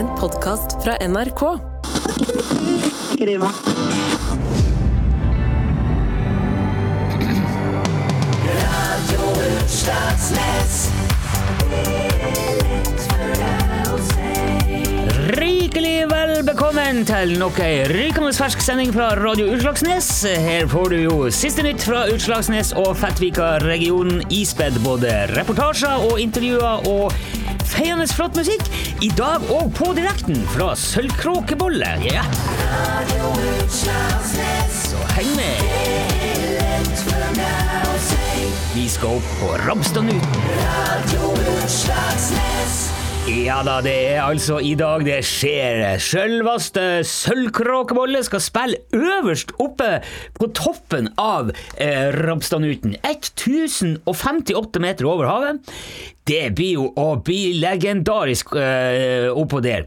En podkast fra NRK. Rikelig velbekommen til nok ei rykende fersk sending fra Radio Utslagsnes. Her får du jo siste nytt fra Utslagsnes og Fettvika-regionen ispedd både reportasjer og intervjuer og feiende flott musikk. I dag òg på direkten fra Sølvkråkebolle. Yeah. Så heng med. Vi skal opp på Rabstadnuten. Ja da, det er altså i dag det skjer. Sjølvaste Sølvkråkebolle skal spille øverst oppe på toppen av eh, Rabstadnuten. 1058 meter over havet. Det blir jo å bli legendarisk eh, oppå der.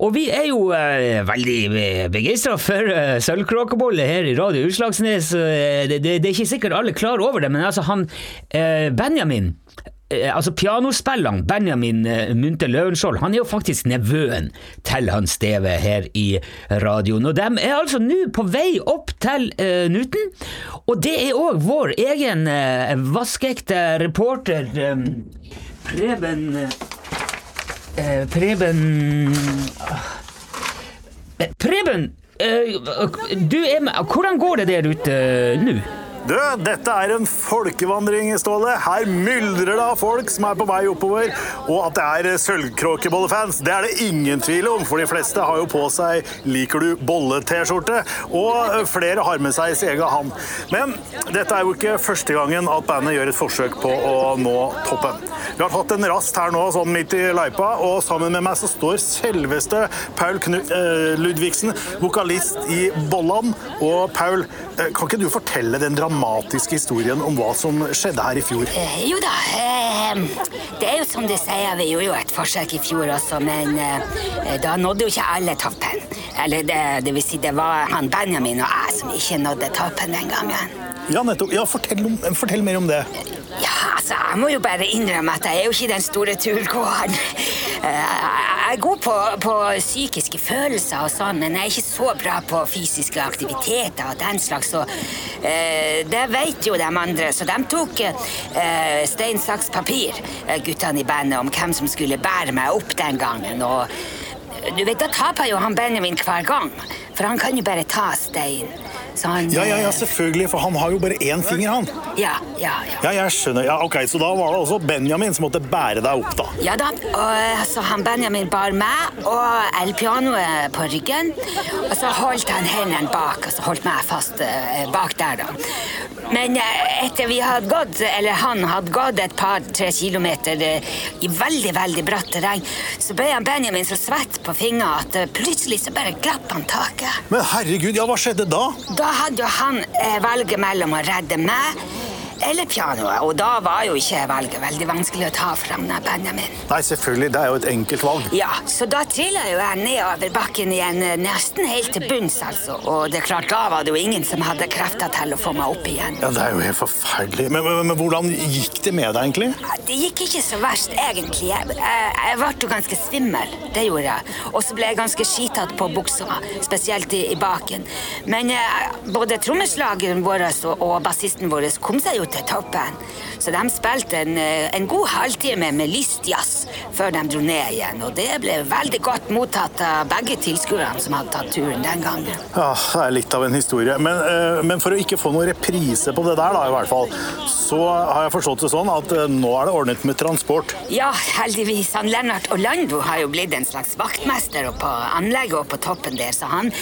Og vi er jo eh, veldig begeistra for eh, Sølvkråkebolle her i Radio Utslagsnes. Eh, det, det, det er ikke sikkert alle klar over det, men altså han eh, Benjamin Eh, altså Pianospilleren Benjamin eh, Munthe Løvenskiold han er jo faktisk nevøen til han Steve her i radioen. Og de er altså nå på vei opp til uh, Newton. Og det er òg vår egen uh, vaskeekte reporter um, Preben uh, Preben Preben! du er med Hvordan går det der ute nå? Du, dette er en folkevandring, Ståle. Her myldrer det av folk som er på vei oppover. Og at det er sølvkråkebollefans, det er det ingen tvil om, for de fleste har jo på seg 'Liker du bolle-T-skjorte', og flere har med seg sin egen hand. Men dette er jo ikke første gangen at bandet gjør et forsøk på å nå toppen. Vi har hatt en rast her nå, sånn midt i løypa, og sammen med meg så står selveste Paul Knu eh, Ludvigsen, vokalist i Bolland. Og Paul, eh, kan ikke du fortelle den dramatiske historien om hva som skjedde her i fjor? Eh, jo da, eh, det er jo som du sier, vi gjorde jo et forsøk i fjor også, men eh, da nådde jo ikke alle toppen. Eller det, det vil si, det var han Benjamin og jeg som ikke nådde toppen den gangen. Ja, nettopp. Ja, fortell, om, fortell mer om det. Ja, altså, jeg må jo bare innrømme at jeg er jo ikke den store turgåeren. Jeg er god på, på, psykiske følelser og sånn, men jeg er ikke så bra på fysiske aktiviteter og den slags. Så, uh, det vet jo de andre, så de tok eh, stein, saks, papir, guttene i bandet, om hvem som skulle bære meg opp den gangen. Og du vet, da taper jo han Benjamin hver gang, for han kan jo bare ta stein. Han, ja, ja, ja, selvfølgelig, for han har jo bare én finger, han. Ja, ja, ja. Ja, jeg skjønner. Ja, ok, Så da var det også Benjamin som måtte bære deg opp, da? Ja da. Og, så han Benjamin bar meg og elpianoet på ryggen. Og så holdt han hendene bak, og så holdt meg fast uh, bak der, da. Men uh, etter vi hadde gått, eller han hadde gått et par-tre kilometer uh, i veldig, veldig bratt terreng, så ble han Benjamin så svett på fingeren at plutselig så bare glapp han taket. Men herregud, ja, hva skjedde da? Da hadde jo han valget mellom å redde meg eller pianoet, og da var jo ikke valget veldig vanskelig å ta fram Benjamin. Nei, selvfølgelig, det er jo et enkelt valg. Ja, så da trilla jo jeg nedover bakken igjen, nesten helt til bunns, altså. Og det er klart, da var det jo ingen som hadde krefter til å få meg opp igjen. Ja, det er jo helt forferdelig. Men, men, men hvordan gikk det med deg, egentlig? Det gikk ikke så verst, egentlig. Jeg, jeg, jeg ble jo ganske svimmel, det gjorde jeg. Og så ble jeg ganske skitete på buksa, spesielt i, i baken. Men eh, både trommeslageren vår og, og bassisten vår kom seg jo til toppen. Så de spilte en, en god halvtime med lystjazz før de dro ned igjen. Og det ble veldig godt mottatt av begge tilskuerne som hadde tatt turen den gangen. Ja, Det er litt av en historie. Men, uh, men, for å ikke få noen reprise på det der, da, i hvert fall, så har jeg forstått det sånn at uh, nå er det ordnet med transport? Ja, heldigvis. Han Lennart Orlando har jo blitt en slags vaktmester på anlegget og på toppen der, så han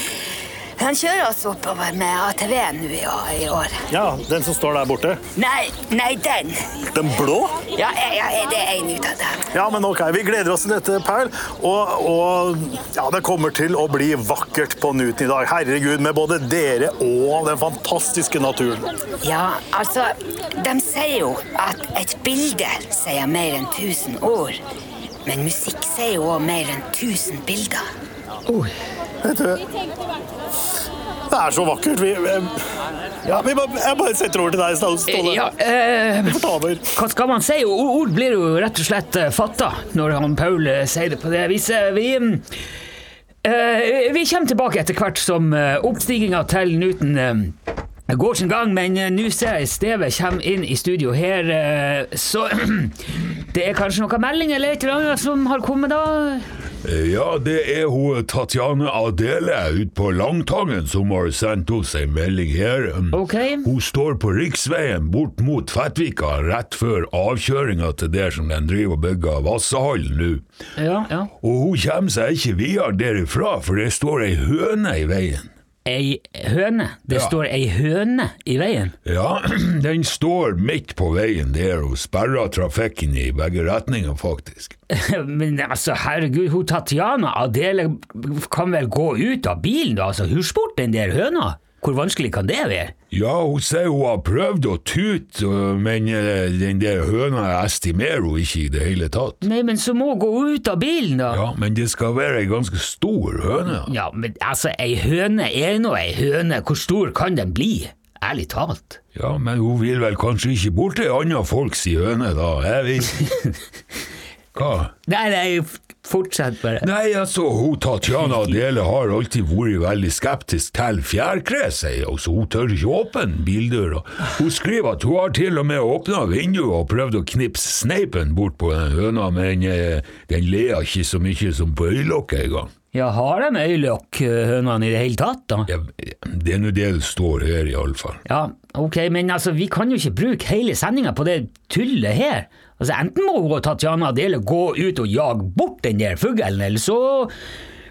han kjører oss oppover med ATV nå i år. Ja, Den som står der borte? Nei, nei den. Den blå? Ja, ja det er en ut av dem. Ja, men ok, Vi gleder oss til dette, Perl. Og, og, ja, det kommer til å bli vakkert på Nuten i dag. Herregud, med både dere og den fantastiske naturen. Ja, altså De sier jo at et bilde sier mer enn tusen ord. Men musikk sier jo òg mer enn tusen bilder. Oi. Vet du Det er så vakkert. Vi, ja, vi bare, jeg bare setter over til deg, Ståle. Ja, eh, ta over. hva skal man si? Ord, blir jo rett og slett eh, fatta når han Paul eh, sier det på det viset. Vi, eh, vi kommer tilbake etter hvert som oppstiginga til Newton eh, går sin gang, men eh, nå ser jeg Steve kommer inn i studio her, eh, så det er kanskje noen melding eller et eller annet som har kommet da? Ja, det er hun Tatjane Adele ute på Langtangen som har sendt oss en melding her. Okay. Hun står på riksveien bort mot Fettvika rett før avkjøringa til der som den driver og bygger Vassehallen nå. Ja, ja. Og hun kommer seg ikke videre derifra, for det står ei høne i veien. Ei høne. Det Ja. står ei høne i veien. Ja, den står midt på veien der og sperrer trafikken i begge retninger, faktisk. Men altså, herregud, hun Tatjana Adele kan vel gå ut av bilen, da? Altså, hun spurte den der høna. Hvor vanskelig kan det være? Ja, hun sier hun har prøvd å tute, men øh, den der høna estimerer hun ikke i det hele tatt. Nei, men så må hun gå ut av bilen, da. Ja, men det skal være ei ganske stor høne. Ja, men altså, ei høne er nå ei høne. Hvor stor kan den bli? Ærlig talt. Ja, men hun vil vel kanskje ikke bort til andre folks høne, da? Jeg vet Hva? Nei, nei, fortsett bare. Nei, altså, hun Tatjana Adele har alltid vært veldig skeptisk til fjærkre, sier hun, så hun tør ikke åpne bildøra. Hun skriver at hun har til og med åpna vinduet og prøvd å knipse sneipen bort på den høna, men eh, den ler ikke så mye som på øyelokket engang. Ja, har de øyelokk, øh, hønene, i det hele tatt, da? Ja, det er nå det det står her, iallfall. Ja, ok, men altså, vi kan jo ikke bruke hele sendinga på det tullet her. Altså, Enten må hun og Tatjana Adele gå ut og jage bort den der fuglen, eller så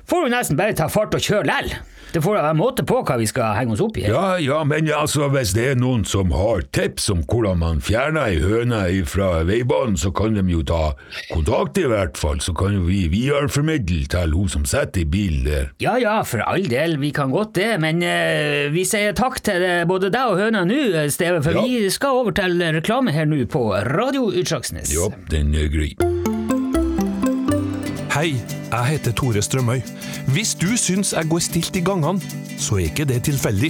får hun nesten bare ta fart og kjøre lell. Det får da være måte på hva vi skal henge oss opp i. Ja, ja, men altså, hvis det er noen som har tips om hvordan man fjerner ei høne fra veibanen, så kan de jo ta kontakt, i hvert fall. Så kan jo vi videreformidle til hun som sitter i bilen der. Ja ja, for all del, vi kan godt det, men uh, vi sier takk til eh, både deg og høna nå, Steve, for Ja. vi skal over til reklame her nå på Radio Utslagsnes. Ja, den er grei. Hei, jeg heter Tore Strømøy. Hvis du syns jeg går stilt i gangene, så er ikke det tilfeldig.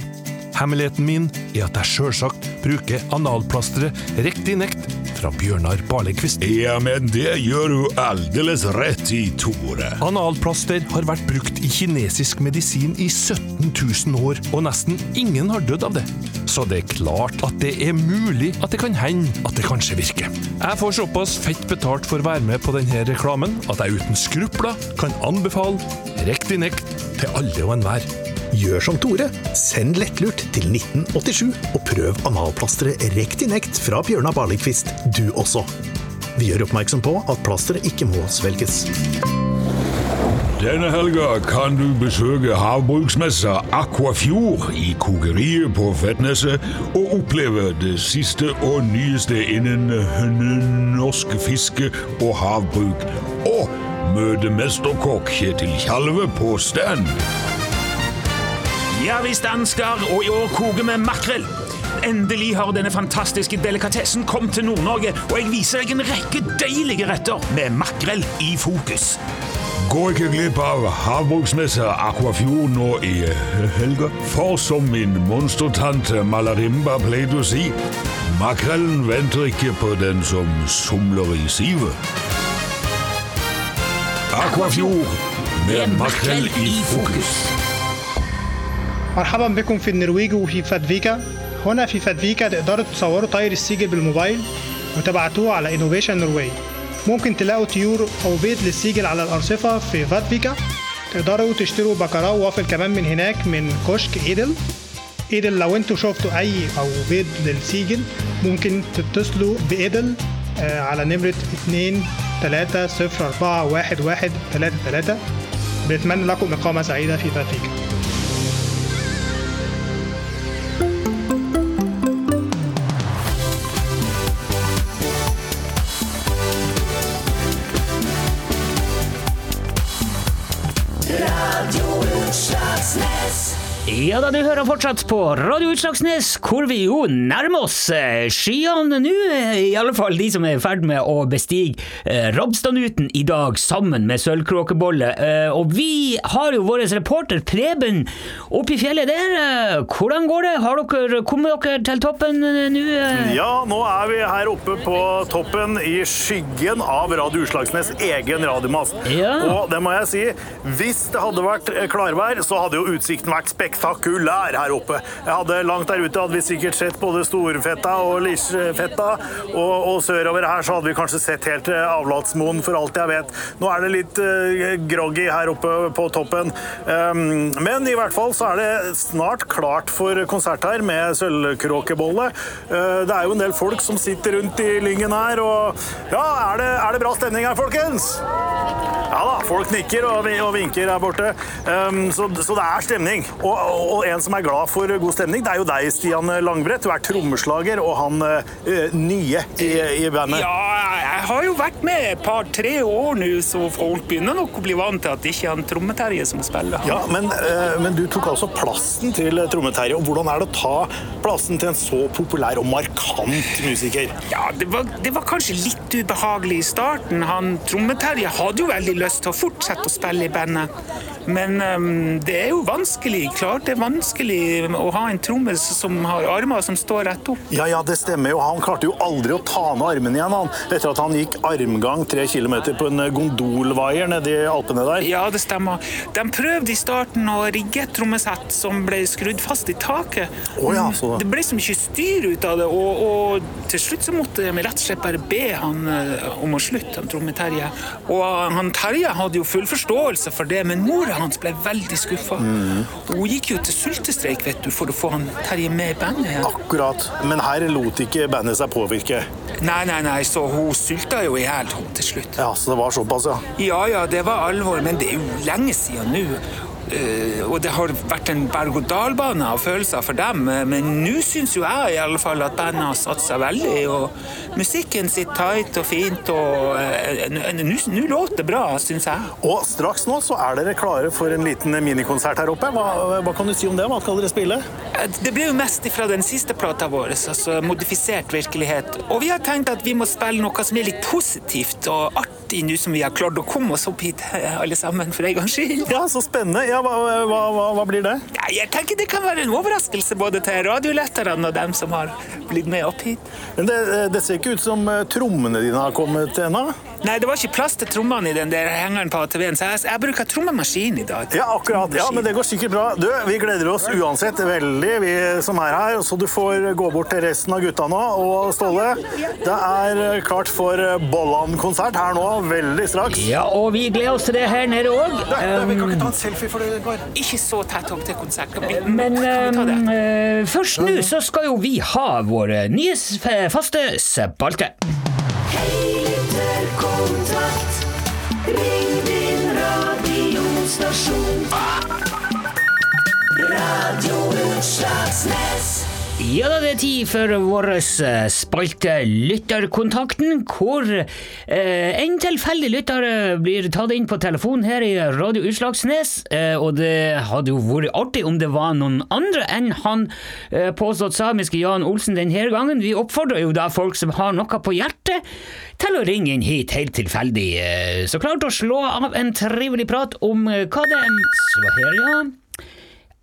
Hemmeligheten min er at jeg sjølsagt bruker analplasteret Riktig nekt fra Bjørnar Barlekvist. Ja, men det gjør du aldeles rett i, Tore. Analplaster har vært brukt i kinesisk medisin i 17 000 år, og nesten ingen har dødd av det. Så det er klart at det er mulig at det kan hende at det kanskje virker. Jeg får såpass fett betalt for å være med på denne reklamen at jeg uten skrupler kan anbefale Riktig nekt til alle og enhver. Gjør som Tore. Send lettlurt til 1987 og prøv analplasteret Rektinekt fra Bjørnar Barlikvist, du også. Vi gjør oppmerksom på at plasteret ikke må svelges. Denne helga kan du besøke havbruksmessa Aquafjord i kokeriet på Fettneset og oppleve det siste og nyeste innen norsk fiske og havbruk. Og møte mesterkokk Kjetil Tjalve på stand. Ja visst, Ansgar, og i år koker vi makrell. Endelig har denne fantastiske delikatessen kommet til Nord-Norge, og jeg viser deg en rekke deilige retter med makrell i fokus. Gå ikke glipp av havbruksmessa Aquafjord nå i helga. For som min monstertante Malarimba pleide å si, makrellen venter ikke på den som somler i sivet. Aquafjord med makrell i fokus. مرحبا بكم في النرويج وفي فادفيكا هنا في فادفيكا تقدروا تصوروا طير السيجل بالموبايل وتبعتوه على انوفيشن نرويج ممكن تلاقوا طيور أو بيض للسيجل على الأرصفة في فادفيكا تقدروا تشتروا بكراو وافل كمان من هناك من كشك إيدل. إيدل لو أنتوا شفتوا أي أو بيض للسيجل ممكن تتصلوا بإيدل آه، على نمرة 2 3 0 4 1 1 3 3 بنتمنى لكم إقامة سعيدة في فادفيكا Ja da, du hører fortsatt på Radio Utslagsnes, hvor vi jo nærmer oss eh, skyene nå. I alle fall de som er i ferd med å bestige eh, Rabstadnuten i dag sammen med sølvkråkebolle. Eh, og vi har jo vår reporter Preben oppe i fjellet der. Eh, hvordan går det? Har dere kommet dere til toppen eh, nå? Ja, nå er vi her oppe på toppen i skyggen av Radio Utslagsnes egen radiomast. Ja. Og det må jeg si, hvis det hadde vært klarvær, så hadde jo utsikten vært spektakulær her oppe. Jeg hadde Langt der ute hadde vi sikkert sett både Storfetta og Lisjefetta, og, og sørover her så hadde vi kanskje sett helt Avlatsmoen, for alt jeg vet. Nå er det litt uh, groggy her oppe på toppen, Um, men i hvert fall så er det snart klart for konsert her med sølvkråkebolle. Uh, det er jo en del folk som sitter rundt i lyngen her, og ja, er det, er det bra stemning her, folkens? Ja da, folk nikker og, og vinker her borte. Um, så, så det er stemning. Og, og, en som er glad for god stemning, det er jo deg, Stian Langbrett. Du er trommeslager og han uh, nye i, i bandet. Ja, jeg har jo vært med et par-tre år nå, så folk begynner nok å bli vant til at det ikke er en Tromme-Terje som spiller. Ja, men, uh, men du tok altså plassen til Tromme-Terje. og Hvordan er det å ta plassen til en så populær og markant musiker? Ja, det var, det var kanskje litt ubehagelig i starten. Han Tromme-Terje hadde jo veldig lyst til å fortsette å spille i bandet. Men um, det er jo vanskelig. Klart det er vanskelig å ha en trommis som har armer som står rett opp. Ja, ja, det stemmer jo. Han klarte jo aldri å ta ned armene igjen, han. Etter at han gikk armgang tre kilometer på en gondolvaier nede i Alpene der. Ja, det stemmer. De prøvde i starten å rigge et trommesett som ble skrudd fast i taket. Oh, ja, så- Det ble så mye styr ut av det, og, og til slutt så måtte de rett og slett bare be han eh, om å slutte, han Tromme-Terje. Og han Terje hadde jo full forståelse for det, men mora hans ble veldig skuffa. Mm. Hun gikk jo til sultestreik, vet du, for å få han Terje med i bandet igjen. Akkurat. Men her lot ikke bandet seg påvirke. Nei, nei, nei, så hun sulta jo i hjel til slutt. Ja, Så det var såpass, ja. Ja, ja, det var alvor, men det er jo lenge siden nå. Eh, og det har vært en berg-og-dal-bane av følelser for dem, eh, men nå syns jo jeg i alle fall at bandet har satt seg veldig, og musikken sitter tight og fint, og eh, nå låter det bra, syns jeg. Og straks nå så er dere klare for en liten minikonsert her oppe. Hva, hva kan du si om det? Hva skal dere spille? Det ble jo mest fra den siste plata vår, altså modifisert virkelighet. Og vi har tenkt at vi må spille noe som er litt positivt og artig nå som vi har klart å komme oss opp hit alle sammen for en gangs skyld. Ja, så spennende. Ja, hva, hva, hva, hva blir det? Ja, jeg tenker det kan være en overraskelse både til radioletterne og dem som har blitt med opp hit. Men det, det ser ikke ut som eh, trommene dine har kommet ennå. Nei, det var ikke plass til trommene i den der hengeren på ATV-en, så jeg, jeg bruker trommemaskin i dag. Ja, akkurat. Ja, men det går sikkert bra. Du, vi gleder oss uansett veldig, vi som er her. Så du får gå bort til resten av gutta nå. Og Ståle, det er eh, klart for Bolland-konsert her nå, veldig straks. Ja, og vi gleder oss til det her nede òg. ta en selfie for det går? Ikke så tett opp til konsert. Men Kan vi ta det? um, eh, først nå så skal jo vi ha vår nye faste spalte. Ja da, det er tid for vår eh, spalte Lytterkontakten, hvor eh, en tilfeldig lytter eh, blir tatt inn på telefonen her i Radio Utslagsnes. Eh, og det hadde jo vært artig om det var noen andre enn han eh, påstått samiske Jan Olsen denne gangen. Vi oppfordrer jo da folk som har noe på hjertet, til å ringe inn hit helt tilfeldig. Eh, så klart å slå av en trivelig prat om hva det Så her, ja.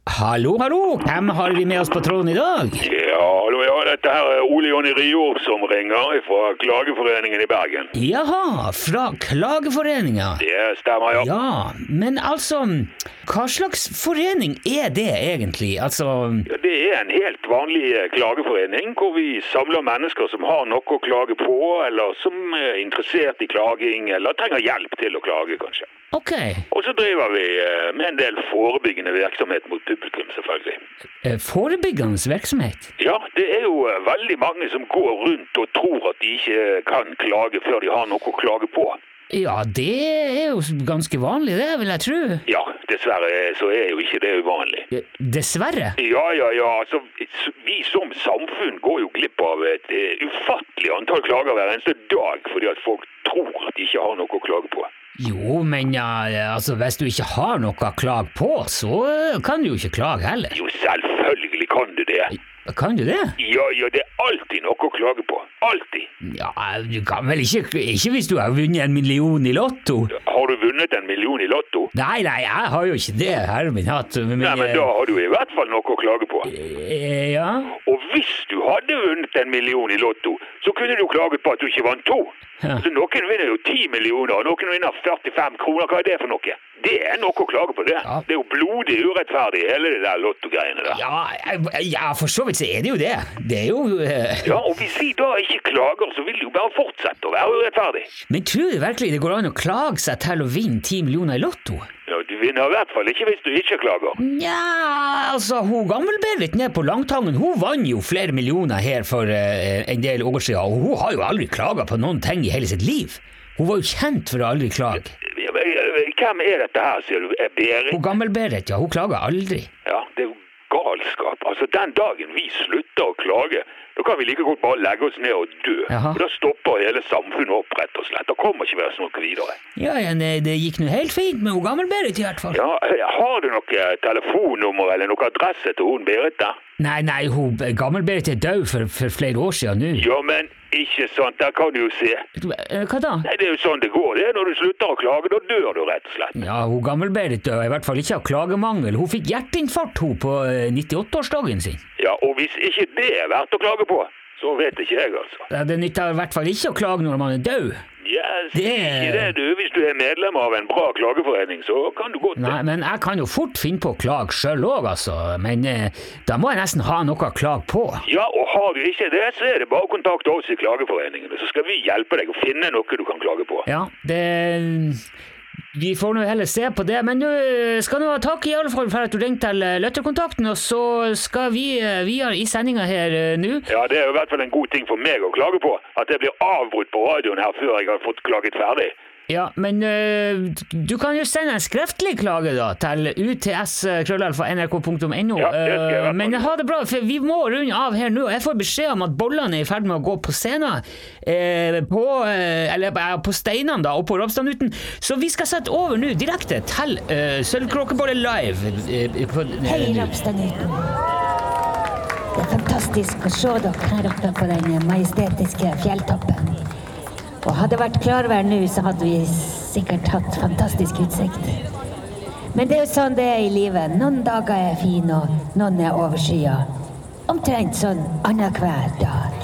Hallo, hallo, hvem har vi med oss på tråden i dag? Ja, hallo, ja, dette her er Ole Jonny Ryåp som ringer fra Klageforeningen i Bergen. Jaha, fra Klageforeninga. Det stemmer, ja. Ja, men altså, hva slags forening er det egentlig? Altså, Ja, Det er en helt vanlig eh, klageforening hvor vi samler mennesker som har noe å klage på, eller som er interessert i klaging, eller trenger hjelp til å klage, kanskje. Ok, Og så driver vi eh, med en del forebyggende virksomhet mot publikum, selvfølgelig. eh, forebyggende virksomhet? Ja, det er jo eh, veldig mange som går rundt og tror at de ikke kan klage før de har noe å klage på. Ja, det er jo ganske vanlig, det vil jeg tro. Ja, dessverre så er jo ikke det uvanlig. Dessverre. Ja, ja, ja. Altså, vi som samfunn går jo glipp av et ufattelig antall klager hver eneste dag fordi at folk tror at de ikke har noe å klage på. Jo, men ja, altså, hvis du ikke har noe å klage på, så eh, kan du jo ikke klage heller. Jo, selvfølgelig kan du det. Kan du det? Ja, ja, det er alltid noe å klage på. Alltid. Ja, du kan vel ikke Ikke hvis du har vunnet en million i Lotto? Har du vunnet en million i Lotto? Nei, nei, jeg har jo ikke det, herre min hatt. Men, Nei, men da har du i hvert fall noe å klage på. eh, Ja? Og hvis du hadde vunnet en million i Lotto, så kunne du klaget på at du ikke vant to. Ja. Så noen vinner jo ti millioner, og noen vinner 45 kroner. Hva er det for noe? Det er noe å klage på, det. Ja. Det er jo blodig urettferdig, hele det der lottogreiene der. Ja, ja, for så vidt så er det jo det. Det er jo uh... Ja, og hvis vi da ikke klager, så vil det jo bare fortsette å være urettferdig. Men tror du virkelig det går an å klage seg til å vinne ti millioner i Lotto? Ja, du vinner i hvert fall ikke hvis du ikke klager. Nja, altså, hun Gammel-Berit nede på Langtangen hun vant jo flere millioner her for uh, en del år siden, og hun har jo aldri klaga på noen ting i hele sitt liv. Hun var jo kjent for å aldri klage. Hvem er dette her, sier du? Er Berit? Hun gammel-Berit, ja, hun klager aldri. Ja, det er jo galskap. Altså, den dagen vi slutter å klage, da kan vi like godt bare legge oss ned og dø. Jaha. Og da stopper hele samfunnet opp, rett og slett. Da kommer ikke vi oss noe videre. Ja, ja, det, det gikk nå helt fint med hun gammel-Berit, i hvert fall. Ja, eh, Har du noe telefonnummer eller noe adresse til hun Berit der? Nei, nei, hun Gammelberit er død for, for flere år siden nå. Ja, men ikke sant, det kan du jo se. Eh, Hva da? Nei, Det er jo sånn det går. det Når du slutter å klage, da dør du rett og slett. Ja, hun Gammelberit døde i hvert fall ikke av klagemangel. Hun fikk hjerteinfarkt hun på eh, 98-årsdagen sin. Ja, Og hvis ikke det er verdt å klage på, så vet ikke jeg, altså. Ja, Det nytter i hvert fall ikke å klage når man er død. Ja, si Det- det, du. Hvis du er medlem av en bra klageforening, så kan du godt. Nei, men jeg kan jo fort finne på å klage sjøl òg, altså. Men eh, da må jeg nesten ha noe å klage på. Ja, og har du ikke det, så er det bare å kontakte oss i Klageforeningene, så skal vi hjelpe deg å finne noe du kan klage på. Ja, det Vi får nå heller se på det. Men du skal nå ha takk i alle fall for at du ringte til Løtterkontakten. Lytterkontakten, og så skal vi eh, videre i sendinga her eh, nå. Ja, det er jo i hvert fall en god ting for meg å klage på, at jeg blir avbrutt på radioen her før jeg har fått klaget ferdig. Ja, men uh, du kan jo sende en skriftlig klage da til uts.nrk.no. Ja, Eh, men ha det bra, for vi må runde av her nå. Jeg får beskjed om at bollene er i ferd med å gå på scenen. Uh, på, eller på steinene, da, og på Ropstadnuten. Så vi skal sette over nå direkte til uh, Sølvkråkebolle live. på, Hei, Ropstadnuten. Det er fantastisk å se dere her oppe på den majestetiske fjelltoppen. Og hadde det vært klarvær nå, så hadde vi sikkert hatt fantastisk utsikt. Men det er jo sånn det er i livet. Noen dager er fine, og noen er overskya. Omtrent sånn annenhver dag.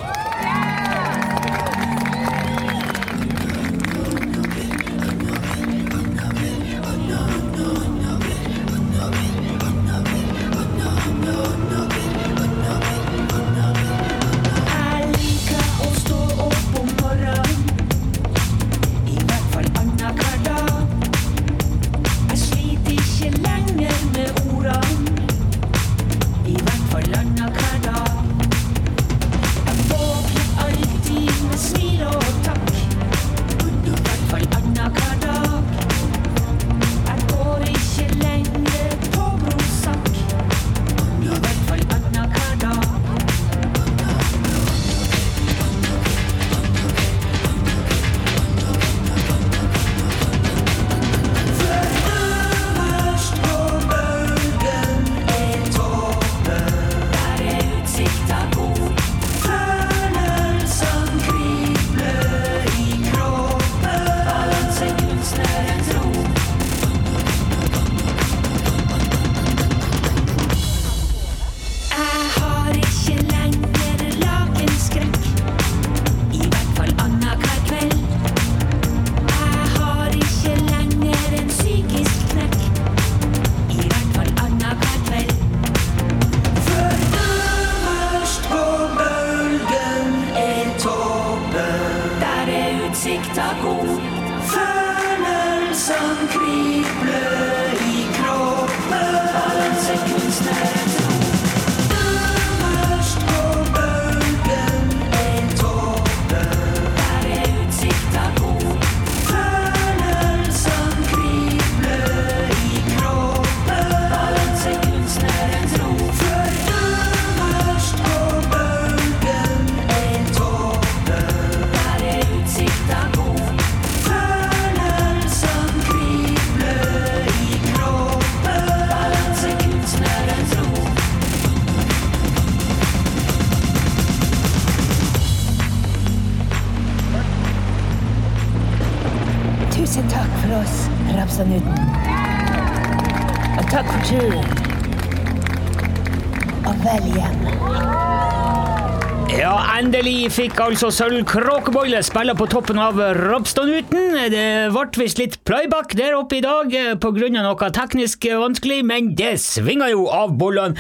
Fikk altså Sølv Kråkebolle spille på toppen av Robstonuten Det ble visst litt playback der oppe i dag pga. grunn av noe teknisk vanskelig, men det svinger jo av bollene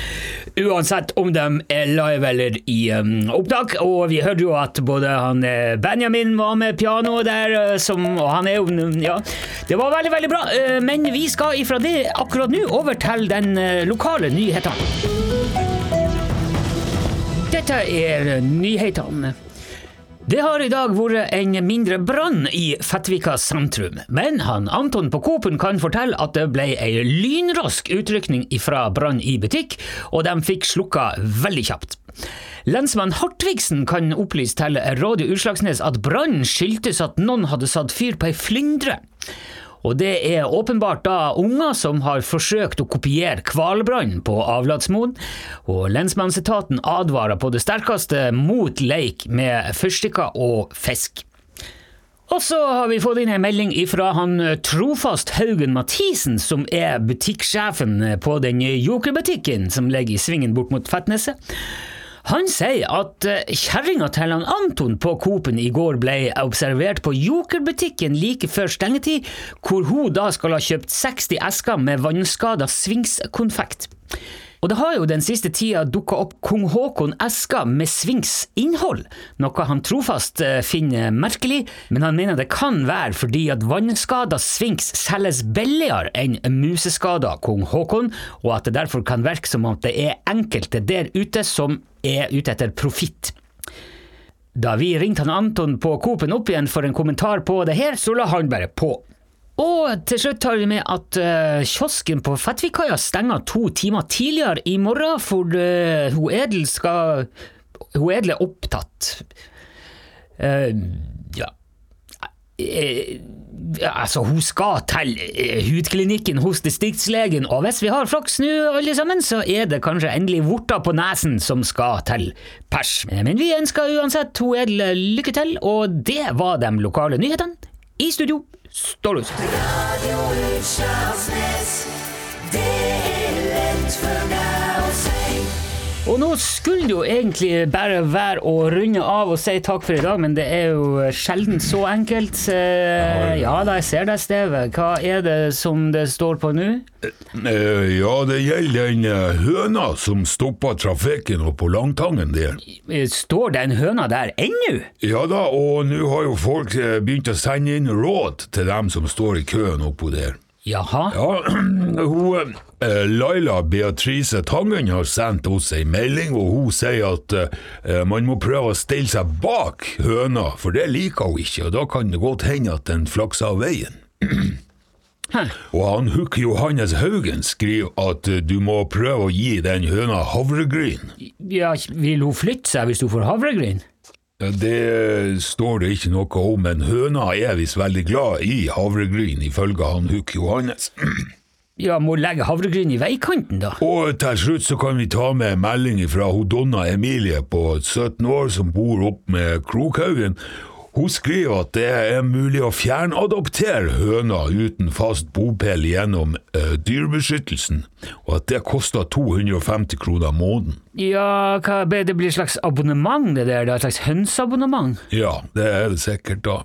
uansett om de er live eller i um, opptak. Og vi hørte jo at både han eh, Benjamin var med piano der, eh, som, og han er jo Ja, det var veldig, veldig bra. Eh, Men vi skal ifra det akkurat nå over til den eh, lokale nyheten. Dette er nyhetene. Det har i dag vært en mindre brann i Fettvika sentrum, men han Anton på Coop-en kan fortelle at det ble ei lynrask utrykning fra brann i butikk, og de fikk slukka veldig kjapt. Lensmann Hartvigsen kan opplyse til Radio Utslagsnes at brannen skyldtes at noen hadde satt fyr på ei flyndre. Og det er åpenbart da unger som har forsøkt å kopiere hvalbrannen på avlatsmoen, og lensmannsetaten advarer på det sterkeste mot leik med fyrstikker og fisk. Og så har vi fått inn en melding fra han Trofast Haugen Mathisen, som er butikksjefen på den jokerbutikken som ligger i svingen bort mot Fettneset. Han sier at eh, kjerringa til han Anton på Coop-en i går ble observert på Jokerbutikken like før stengetid, hvor hun da skal ha kjøpt 60 esker med vannskada svingskonfekt. Og det har jo den siste tida dukka opp kong Haakon esker med Swings-innhold, noe han trofast eh, finner merkelig, men han mener det kan være fordi at vannskada Swings selges billigere enn museskada kong Haakon, og at det derfor kan virke som at det er enkelte der ute som er ute etter profitt. Da vi ringte han Anton på Coop-en opp igjen for en kommentar på det her, så la han bare på. Og til slutt tar vi med at uh, kiosken på Fettvikkaia stenger to timer tidligere i morgen, for uh, hun Edel skal Hun Edel er opptatt. Uh, ja altså, hun skal til hudklinikken hos distriktslegen, og hvis vi har flaks nå, alle sammen, så er det kanskje endelig vorta på nesen som skal til pers. Men vi ønsker uansett hun Edel lykke til, og det var de lokale nyhetene. I studio, Stålhus. Radio Utslagsnes, det er Og nå skulle det jo egentlig bare være å runde av og si takk for i dag, men det er jo sjelden så enkelt. Eh, Ja da, jeg ser deg, Steve. Hva er det som det står på nå? Eh, ja, det gjelder den eh, høna som stoppa trafikken oppe på Langtangen der. Eh, Står den høna der ennå? Ja da, og nå har jo folk eh, begynt å sende inn råd til dem som står i køen oppå der. Jaha? Ja, hun, eh, Laila Beatrice Tangen har sendt oss ei melding, og hun sier at uh, man må prøve å stille seg bak høna, for det liker hun ikke, og da kan det godt hende at den flakser av veien. Og han Hukk Johannes Haugen skriver at eh, du må prøve å gi den høna havregryn. Ja, vil hun flytte seg hvis hun får havregryn? Det står det ikke noe om, men høna er visst veldig glad i havregryn, ifølge han Huk Johannes. Ja, må legge havregryn i veikanten, da. Og til slutt så kan vi ta med en melding fra Donna Emilie på 17 år som bor opp med Krokhaugen. Hun skriver at det er mulig å fjernadoptere høna uten fast bopel gjennom eh, dyrebeskyttelsen, og at det koster 250 kroner måneden. Ja, hva, det blir et slags abonnement, det der? da? Et slags hønseabonnement? Ja, det er det sikkert da,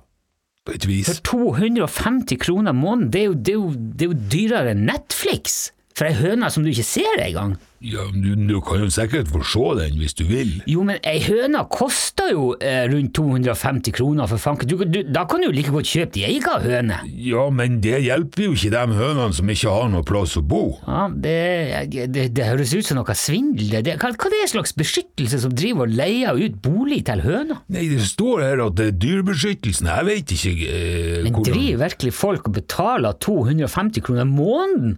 på et vis. For 250 kroner måneden, det er jo, det er jo, det er jo dyrere enn Netflix! For ei høne som du ikke ser engang. Ja, du, du kan jo sikkert få se den hvis du vil. Jo, men ei høne koster jo eh, rundt 250 kroner, for fanken. Du, du, da kan du jo like godt kjøpe din egen høne. Ja, men det hjelper jo ikke de hønene som ikke har noe plass å bo. Ja, det, det, det høres ut som noe svindel. Det, det, hva, hva er det slags beskyttelse som driver og leier ut bolig til høner? Nei, det står her at det er dyrebeskyttelsen. Jeg vet ikke eh, Men hvordan driver virkelig folk og betaler 250 kroner måneden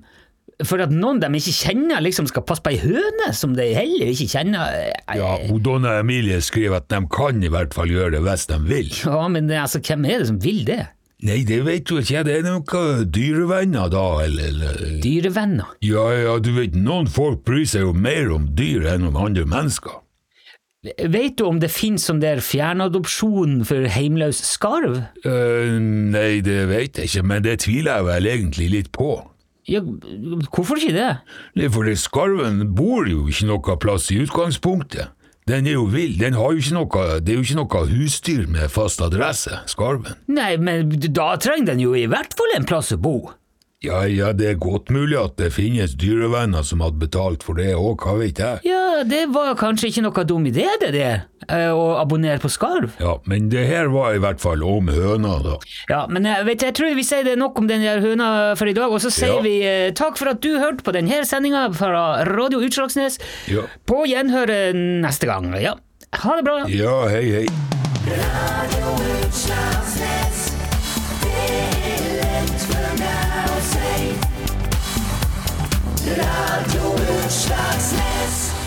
for at noen de ikke kjenner, liksom skal passe på ei høne som de heller ikke kjenner? Eh, Ja, hun Donna Emilie skriver at de kan i hvert fall gjøre det hvis de vil. Ja, men altså, hvem er det som vil det? Nei, det vet du ikke, det er noen dyrevenner da, eller, eller Dyrevenner? Ja, ja, du vet, noen folk bryr seg jo mer om dyr enn om andre mennesker. Vet du om det finnes sånn der fjernadopsjon for heimløs skarv? Eh, nei, det vet jeg ikke, men det tviler jeg vel egentlig litt på. Ja, hvorfor ikke det? Det er fordi skarven bor jo ikke noe plass i utgangspunktet. Den er jo vill, den har jo ikke noe, det er jo ikke noe husdyr med fast adresse, skarven. Nei, men da trenger den jo i hvert fall en plass å bo. Ja, ja, det er godt mulig at det finnes dyrevenner som hadde betalt for det òg, hva vet jeg? Ja, det var kanskje ikke noe dum idé, det der, eh, å abonnere på skarv. Ja, men det her var i hvert fall om høna, da. Ja, men jeg, vet, jeg tror vi sier det nok om den der høna for i dag, og så sier Ja. vi eh, takk for at du hørte på denne sendinga fra Radio Utslagsnes. Ja. På gjenhør neste gang. Ja, ha det bra. Ja, hei, hei. Radio Utslagsnes. Radio Utslagsnes.